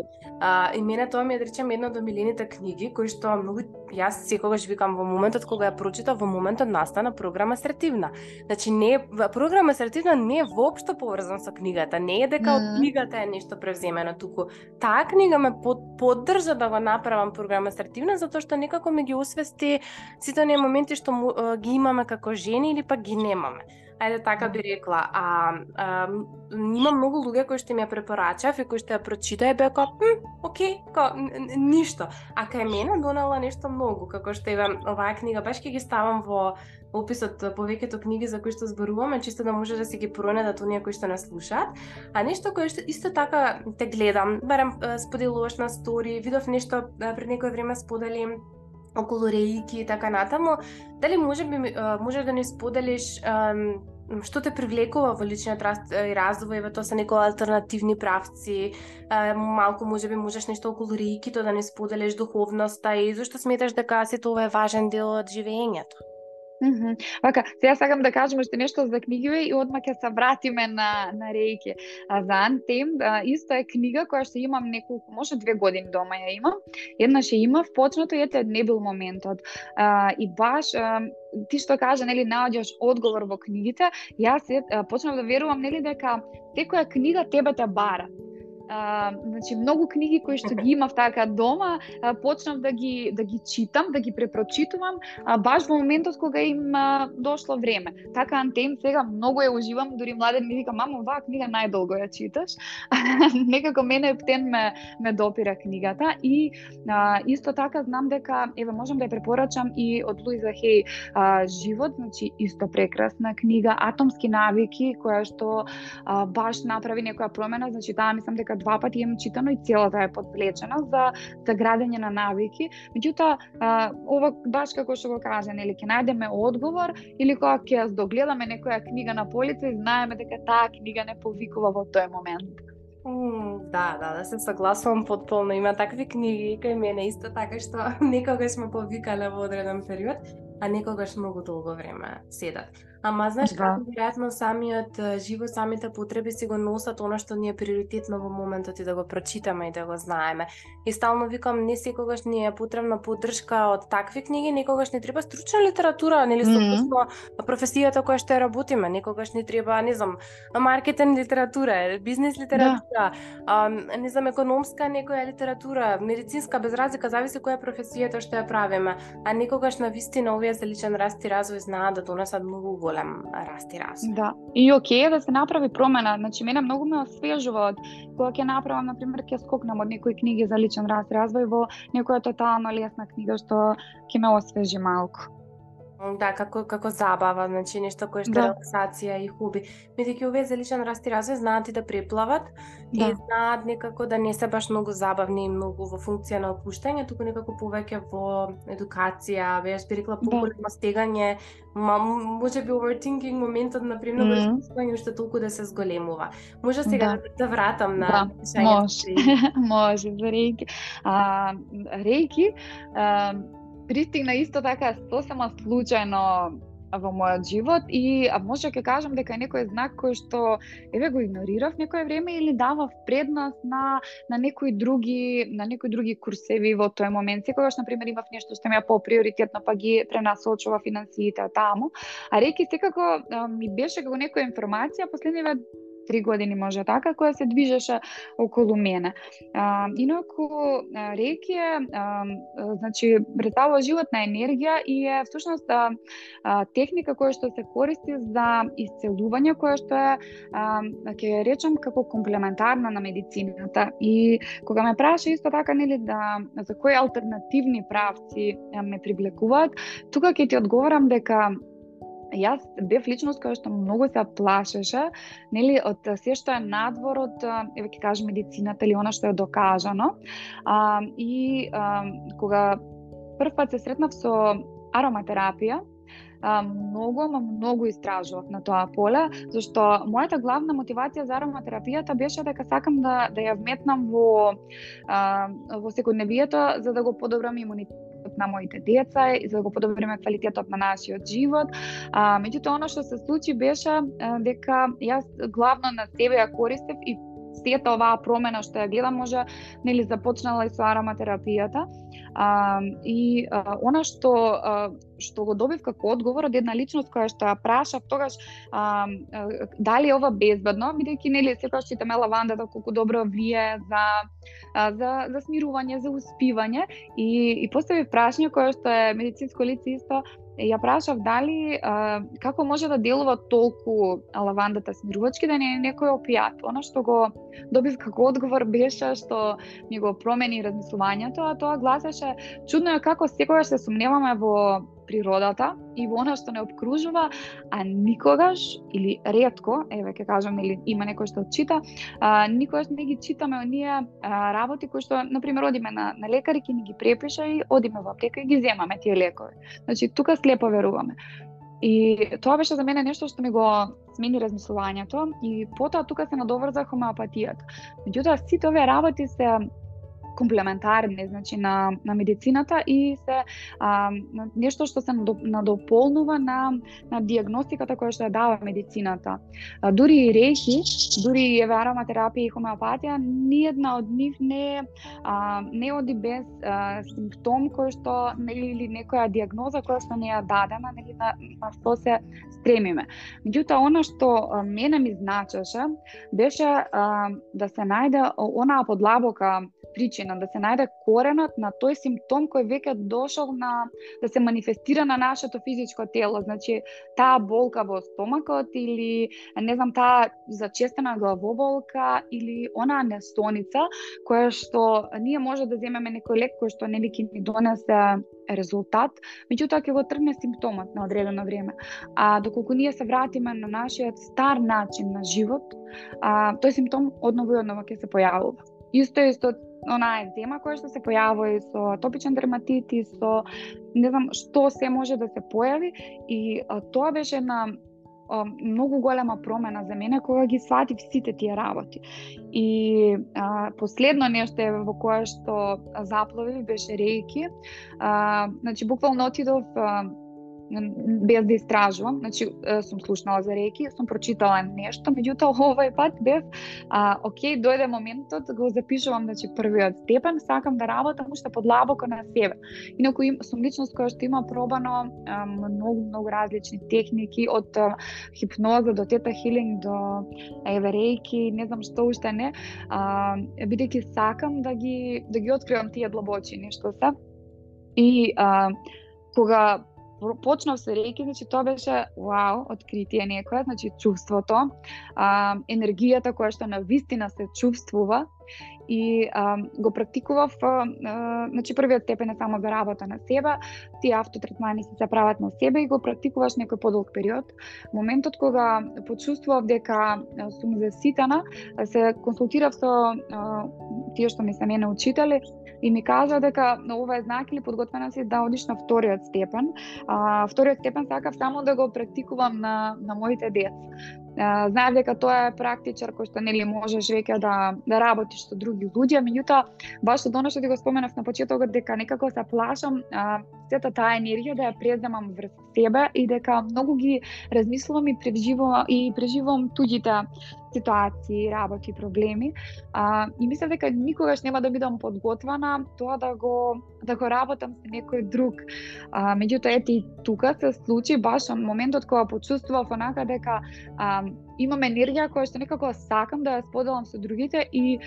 а, и мене тоа ми е да речем една од омилените книги кои што многу јас секогаш викам во моментот кога ја прочитав, во моментот настана програма асертивна. Значи не програма асертивна не е воопшто поврзан со книгата, не е дека mm -hmm. од книгата е нешто превземено, туку таа книга ме под поддржа да го направам програма асертивна затоа што некако ми ги освести сите оние моменти што му, ги имаме како жени или пак ги немаме. Ајде така би рекла, а, а има многу луѓе кои што ми ја препорачав и кои што ја прочита и беа како, окей, ко, ништо. А кај мене донела нешто многу, како што еве оваа книга баш ќе ги ставам во описот повеќето книги за кои што зборуваме, чисто да може да се ги пронедат оние кои што не слушаат. А нешто кое што исто така те гледам, барем споделуваш на стори, видов нешто пред некој време сподели околу реики и така натаму. Дали може би може да ни споделиш што те привлекува во личниот раст и развој, еве тоа се некои алтернативни правци, малку може би можеш нешто околу реикито да не споделиш духовноста и зашто сметаш дека се тоа е важен дел од живењето? Mm -hmm. Вака, сега сакам да кажам уште нешто за книгиве и одма ќе се вратиме на на Рејки. А за Антем, исто е книга која што имам неколку, може две години дома ја имам. Еднаш ја имав, почнато и ете не бил моментот. А, и баш а, ти што кажа, нели, наоѓаш одговор во книгите, јас почнав да верувам, нели, дека секоја книга тебе те бара а, значи многу книги кои што ги имав така дома, а, почнав да ги да ги читам, да ги препрочитувам, а, баш во моментот кога им а, дошло време. Така Антем сега многу ја уживам, дури младен ми вика мамо, оваа книга најдолго ја читаш. Некако мене птен ме ме допира книгата и а, исто така знам дека еве можам да ја препорачам и од Луиза Хей а, Живот, значи исто прекрасна книга, Атомски навики која што а, баш направи некоја промена, значи таа мислам дека два пати имам читано и целата е подплечена за за градење на навики. Меѓутоа, ова баш како што го кажа, нели ќе најдеме одговор или кога ќе ја догледаме некоја книга на полица и знаеме дека таа книга не повикува во тој момент. Mm, да, да, да се согласувам потполно. Има такви книги кај мене исто така што некогаш ме повикале во одреден период, а некогаш многу долго време седат. Ама знаеш да. како веројатно самиот живот, самите потреби си го носат она што ни е приоритетно во моментот и да го прочитаме и да го знаеме. И стално викам не секогаш ни е потребна поддршка од такви книги, некогаш ни треба стручна литература, нели mm -hmm. професијата која што ја работиме, некогаш ни треба, не знам, маркетинг литература, бизнес литература, да. а, не знам, економска некоја литература, медицинска без разлика зависи која професијата што ја правиме, а некогаш на вистина овие за личен раст и развој знаат да донесат многу голем раст и развој. Да. И окей да се направи промена. Значи мене многу ме освежува од кога ќе направам на пример ќе скокнам од некои книги за личен раст и развој во некоја тотално лесна книга што ќе ме освежи малку. Да, како како забава, значи нешто кое што да. релаксација и хуби. Бидејќи овие за личен раст и развој знаат и да преплават да. и знаат некако да не се баш многу забавни и многу во функција на опуштање, туку некако повеќе во едукација, беш би рекла поголемо да. стегање, ма, може би overthinking моментот на премногу mm -hmm. уште толку да се зголемува. Може сега да, да вратам на да. Може. може за рейки. А, рейки а, пристигна исто така сосема случајно во мојот живот и а може ќе кажам дека е некој знак кој што еве го игнорирав некое време или давав предност на на некои други на некои други курсеви во тој момент. Секогаш на пример имав нешто што ми е поприоритетно па ги пренасочува финансиите таму. А реки секако ми беше како некоја информација последниве три години може така, која се движеше околу мене. А, инаку реки е, а, значи, представува животна енергија и е всушност а, а, техника која што се користи за исцелување, која што е, а, ќе речам, како комплементарна на медицината. И кога ме праша исто така, нели, да, за кои алтернативни правци ме привлекуваат, тука ќе ти одговорам дека јас бев личност која што многу се плашеше, нели од се што е надвор од еве ќе кажам медицината или она што е докажано. А, и а, кога прв пат се сретнав со ароматерапија, а, многу, ама многу истражував на тоа поле, зашто мојата главна мотивација за ароматерапијата беше дека сакам да да ја вметнам во а, во секојдневието за да го подобрам животот на моите деца и за да го подобриме квалитетот на нашиот живот. А, меѓутоа, оно што се случи беше а, дека јас главно на себе ја користев и сета оваа промена што ја гледам може нели започнала и со ароматерапијата а, и а, она што а, што го добив како одговор од една личност која што ја прашав тогаш а, а, дали е ова безбедно, бидејќи нели секогаш читаме лавандата да колку добро влие за а, за за смирување, за успивање и и поставив прашање кое што е медицинско лице исто ја прашав дали а, како може да делува толку лавандата смирувачки да не е некој опијат. Она што го добив како одговор беше што ми го промени размислувањето, а тоа гласеше чудно е како секогаш се сумневаме во природата и во она што не обкружува, а никогаш или ретко, еве ќе кажам или има некој што чита, а, никогаш не ги читаме оние а, работи кои што на пример одиме на на лекари ќе ни ги препиша и одиме во аптека и ги земаме тие лекови. Значи тука слепо веруваме. И тоа беше за мене нешто што ми го смени размислувањето и потоа тука се надоврза хомеопатијата. Меѓутоа сите овие работи се комплементарни значи на на медицината и се а, нешто што се надополнува на на диагностиката која што ја дава медицината. А, дури и рейки, дури и ароматерапија и хомеопатија, ниедна од нив не а, не оди без а, симптом кој што нели или некоја диагноза која што не ја дадена, нели на, на што се стремиме. Меѓутоа она што а, мене ми значеше беше а, да се најде онаа подлабока причина, да се најде коренот на тој симптом кој веќе дошол на да се манифестира на нашето физичко тело, значи таа болка во стомакот или не знам таа зачестена главоболка или онаа нестоница која што ние може да земеме некој лек кој што не ќе ни донесе резултат, меѓутоа ќе го тргне симптомот на одредено време. А доколку ние се вратиме на нашиот стар начин на живот, а, тој симптом одново и одново ќе се појавува. Исто е исто онаа екзема која што се појавува и со атопичен дерматит и со не знам што се може да се појави и а, тоа беше на а, многу голема промена за мене кога ги сватив сите тие работи. И а, последно нешто е во кое што запловив беше рейки. А, значи буквално отидов а, без да истражувам, значи сум слушнала за реки, сум прочитала нешто, меѓутоа овој пат бев а, окей, дојде моментот, го запишувам значи првиот степен, сакам да работам уште подлабоко на себе. Инаку им, сум личност која што има пробано а, многу многу различни техники од а, хипноза до тета хилинг до еве реки, не знам што уште не, а, бидејќи сакам да ги да ги откривам тие длабочини што се. И а, кога почнав се реки, значи тоа беше вау, откритие некое, значи чувството, а, енергијата која што на вистина се чувствува и а, го практикував, а, значи првиот степен е само за работа на себе, тие автотретмани се прават на себе и го практикуваш некој подолг период. Моментот кога почувствував дека сум заситана, се консултирав со а, тие што ми се мене учители и ми кажа дека ова е знак или подготвена си да одиш на вториот степен. А, вториот степен сакав само да го практикувам на, на моите деца. Знаев дека тоа е практичар кој што нели можеш веќе да да работиш со други луѓе, меѓутоа баш од оно што ти го споменав на почетокот дека некако се плашам а, сета таа енергија да ја преземам врз себе и дека многу ги размислувам и преживувам и преживувам туѓите ситуации, работи, проблеми. А, и мислам дека никогаш нема да бидам подготвена тоа да го да го работам со некој друг. А, меѓутоа ете и тука се случи баш на моментот кога почувствував онака дека а, имам енергија која што некако сакам да ја споделам со другите и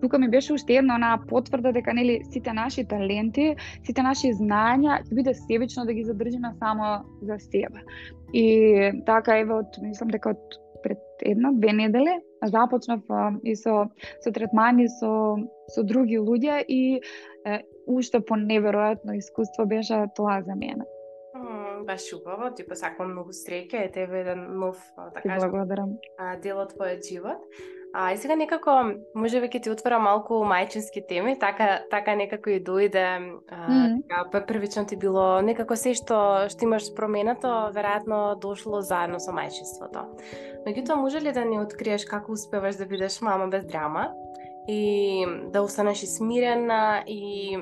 тука ми беше уште една онаа потврда дека нели сите наши таленти, сите наши знања ќе биде себично да ги задржиме само за себе. И така еве од мислам дека од пред една две недели започнав и со со третмани со со други луѓе и е, уште по неверојатно искуство беше тоа за мене. баш убаво, ти посакувам многу среќа и тебе еден нов, така кажам, благодарам. дел од твојот живот. А, и сега некако, може би ќе ти отвора малку мајчински теми, така, така некако и дојде, а, mm така, првично ти било, некако се што, што имаш променато, веројатно дошло заедно со мајчинството. Меѓутоа, може ли да ни откриеш како успеваш да бидеш мама без драма? и да останеш смирена и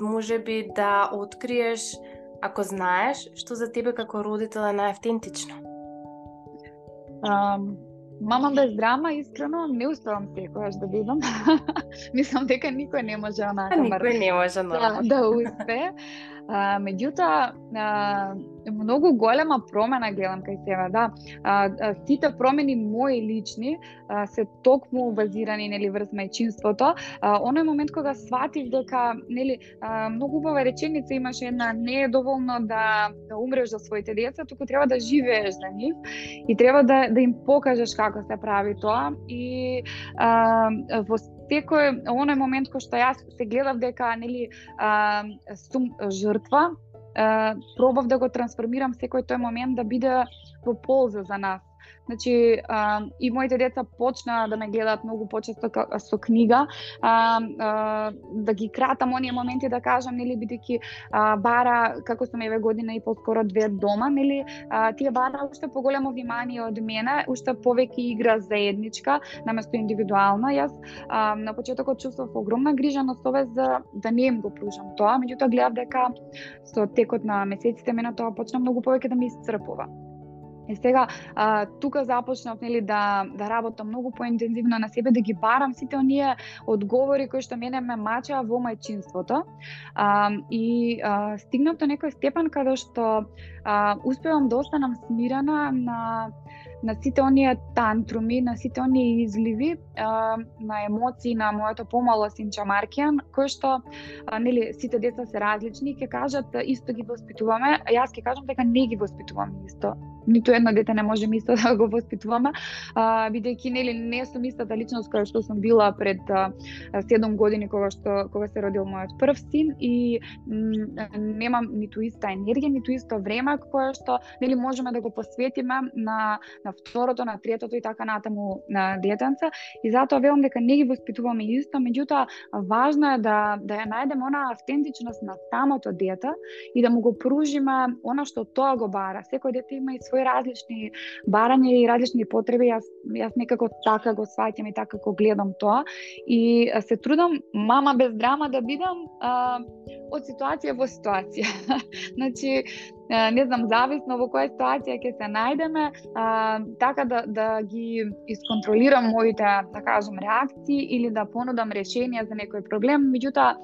може би да откриеш ако знаеш што за тебе како родител е најавтентично. Um, мама без драма, искрено, не успевам секојаш да бидам. Мислам дека никој не може онака. Никој не може да, да успе. А, меѓутоа, а, многу голема промена гледам кај себе, да. А, а, сите промени мои лични а, се токму базирани нели врз мајчинството. А, оној момент кога сватив дека нели а, многу убава реченица имаше една не е доволно да да умреш за своите деца, туку треба да живееш за нив и треба да да им покажеш како се прави тоа и а, во секој оној момент кој што јас се гледав дека нели а, сум жртва, а, пробав да го трансформирам секој тој момент да биде во полза за нас. Значи, а, и моите деца почна да ме гледаат многу почесто со книга, а, а, да ги кратам оние моменти да кажам, нели, бидејќи бара, како сум еве година и поскоро две дома, нели, а, тие бара уште поголемо внимание од мене, уште повеќе игра заедничка, наместо индивидуална. Јас а, на почетокот чувствував огромна грижа на совест за да не им го пружам тоа, меѓутоа гледав дека со текот на месеците мене тоа почна многу повеќе да ме исцрпува. И сега а, тука започнав нели да да работам многу поинтензивно на себе, да ги барам сите оние одговори кои што мене ме мачаа во мајчинството. А, и а, стигнав до некој степен каде што а, успевам да останам смирена на на сите оние тантруми, на сите оние изливи а, на емоции на моето помало синча Маркијан, кој што а, нели сите деца се различни, ќе кажат исто ги воспитуваме, а јас ќе кажам дека не ги воспитуваме исто. Ниту едно дете не можеме исто да го воспитуваме, а, бидејќи нели не сум истата личност која што сум била пред а, 7 години кога што кога се родил мојот прв син и немам ниту иста енергија, ниту исто време кое што нели можеме да го посветиме на на второто, на третото и така натаму на детенца и затоа велам дека не ги воспитуваме исто, меѓутоа важно е да да ја најдеме она автентичност на самото дете и да му го пружиме она што тоа го бара. Секој дете има и свои различни барања и различни потреби, јас јас некако така го сваќам и така го гледам тоа и се трудам мама без драма да бидам а, од ситуација во ситуација. значи, не знам, зависно во која ситуација ќе се најдеме, а, така да, да ги исконтролирам моите, да кажам, реакции или да понудам решенија за некој проблем. Меѓутоа,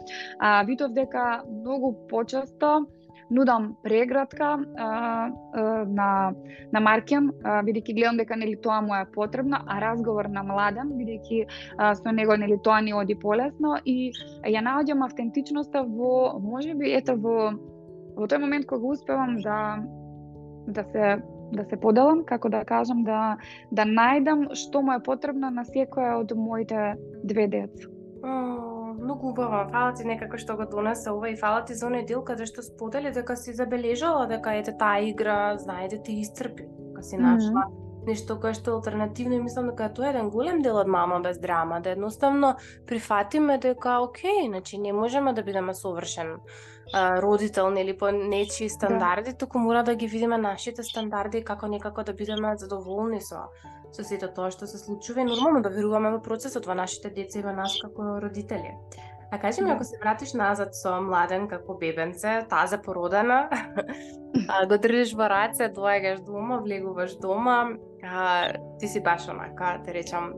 видов дека многу почесто нудам преградка а, а, на на Маркем, бидејќи гледам дека нели тоа му е потребно, а разговор на младен, бидејќи со него нели тоа ни оди полесно и ја наоѓам автентичноста во можеби ето во во тој момент кога успевам да да се да се поделам, како да кажам, да да најдам што му е потребно на секоја од моите две деца многу убаво. Фала ти некако што го донесе ова и фала ти за оној дел каде што сподели дека си забележала дека ете таа игра, знае да ти iscrpi, дека си нашла mm -hmm. нешто кое што алтернативно и мислам дека тоа е еден голем дел од мама без драма, да едноставно прифатиме дека окей, значи не можеме да бидеме совршен а, родител нели по нечи стандарди, да. туку мора да ги видиме нашите стандарди како некако да бидеме задоволни со со сето тоа што се случува и нормално да веруваме во процесот во нашите деца и во нас како родители. А кажи ми, да. ако се вратиш назад со младен како бебенце, таза породена, а, го држиш во раце, доаѓаш дома, влегуваш дома, а, ти си баш онака, те речам,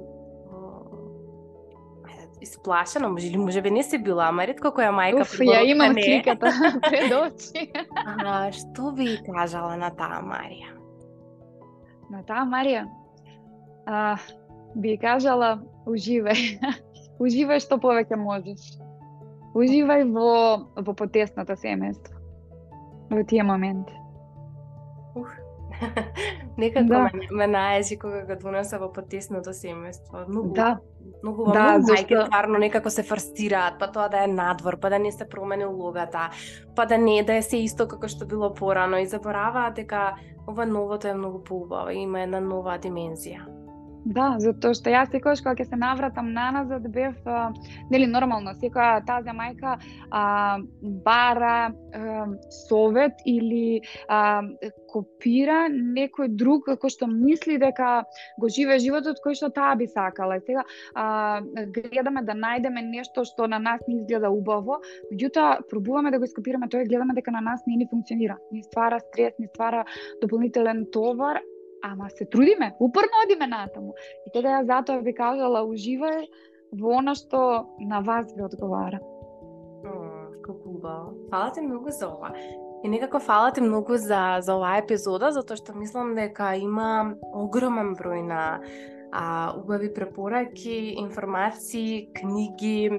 исплашена, може ли може би не си била, ама ретко која мајка Уф, ја имам сликата пред очи. а, што би кажала на таа Марија? На таа Марија? а, би кажала уживај. уживај што повеќе можеш. Уживај во во потесното семејство. Во тие моменти. Некако да. ме, ме наежи кога го донеса во потеснато семејство. Многу, да. многу, да, многу мајки зашто... тварно некако се фрстираат, па тоа да е надвор, па да не се промени улогата, па да не да е се исто како што било порано и забораваат дека ова новото е многу поубаво, има една нова димензија. Да, затоа што јас секогаш кога ќе се навратам наназад бев а, нели нормално секоја таа мајка а, бара а, совет или а, копира некој друг кој што мисли дека го живе животот кој што таа би сакала. И сега а, гледаме да најдеме нешто што на нас не изгледа убаво, меѓутоа пробуваме да го ископираме тоа и гледаме дека на нас не ни функционира. Ни ствара стрес, ни ствара дополнителен товар, ама се трудиме, упорно одиме натаму. И тега ја затоа би кажала, уживај во она што на вас ви одговара. О, како убаво. Фала ти многу за ова. И некако фала ти многу за, за оваа епизода, затоа што мислам дека има огромен број на а, убави препораки, информации, книги,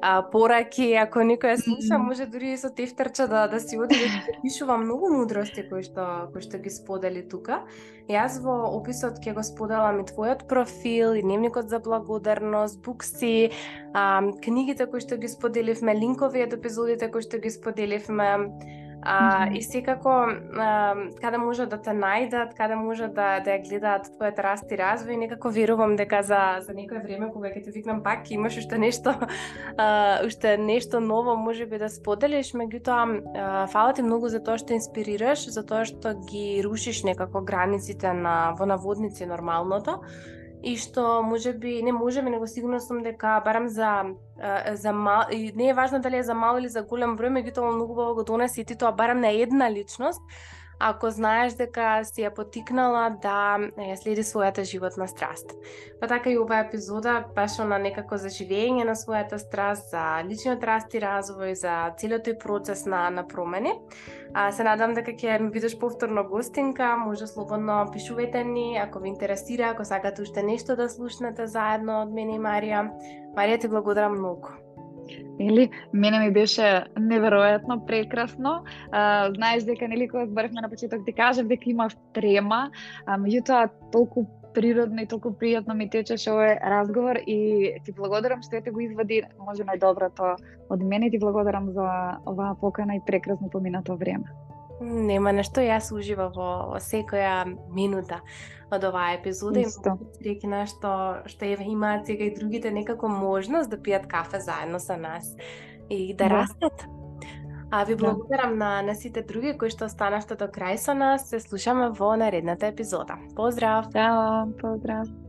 а, пораки, ако некој слуша, може дури со тефтерча да да си оди да пишува многу мудрости кои што кои што ги сподели тука. Јас во описот ќе го споделам и твојот профил, и дневникот за благодарност, букси, а, книгите кои што ги споделивме, линкови од епизодите кои што ги споделивме, А. И секако, а, каде може да те најдат, каде може да, да ја гледаат твојот раст и развој, некако верувам дека за, за некој време, кога ќе те викнам пак, имаш уште нешто, а, уште нешто ново може би да споделиш, меѓутоа, фала ти многу за тоа што инспирираш, за тоа што ги рушиш некако границите на во наводници нормалното, и што може би не можеме, него сигурно сум дека барам за за мал, и не е важно дали е за мал или за голем број, меѓутоа многу убаво го донеси ти тоа барам на една личност, ако знаеш дека си ја потикнала да ја следи својата животна страст. Па така и оваа епизода баш на некако заживење на својата страст, за личниот раст и развој, за целиот тој процес на, на промени. А, се надам дека ќе ми бидеш повторно гостинка, може слободно пишувајте ни, ако ви интересира, ако сакате уште нешто да слушнете заедно од мене и Марија. Марија, ти благодарам многу. Или мене ми беше неверојатно прекрасно. А, знаеш дека нели кога зборевме на почеток ти кажав дека имав трема, а меѓутоа толку природно и толку пријатно ми течеше овој разговор и ти благодарам што те го извади може најдоброто од мене и ти благодарам за оваа покана и прекрасно поминато време. Нема нешто, јас уживав во, во секоја минута од оваа епизода Исто. и рекна што што ја имаат сега и другите некако можност да пијат кафе заедно со нас и да, да. растат. А ви да. благодарам да. на, на сите други кои што останавте до крај со нас. Се слушаме во наредната епизода. Поздрав! Чао, поздрав!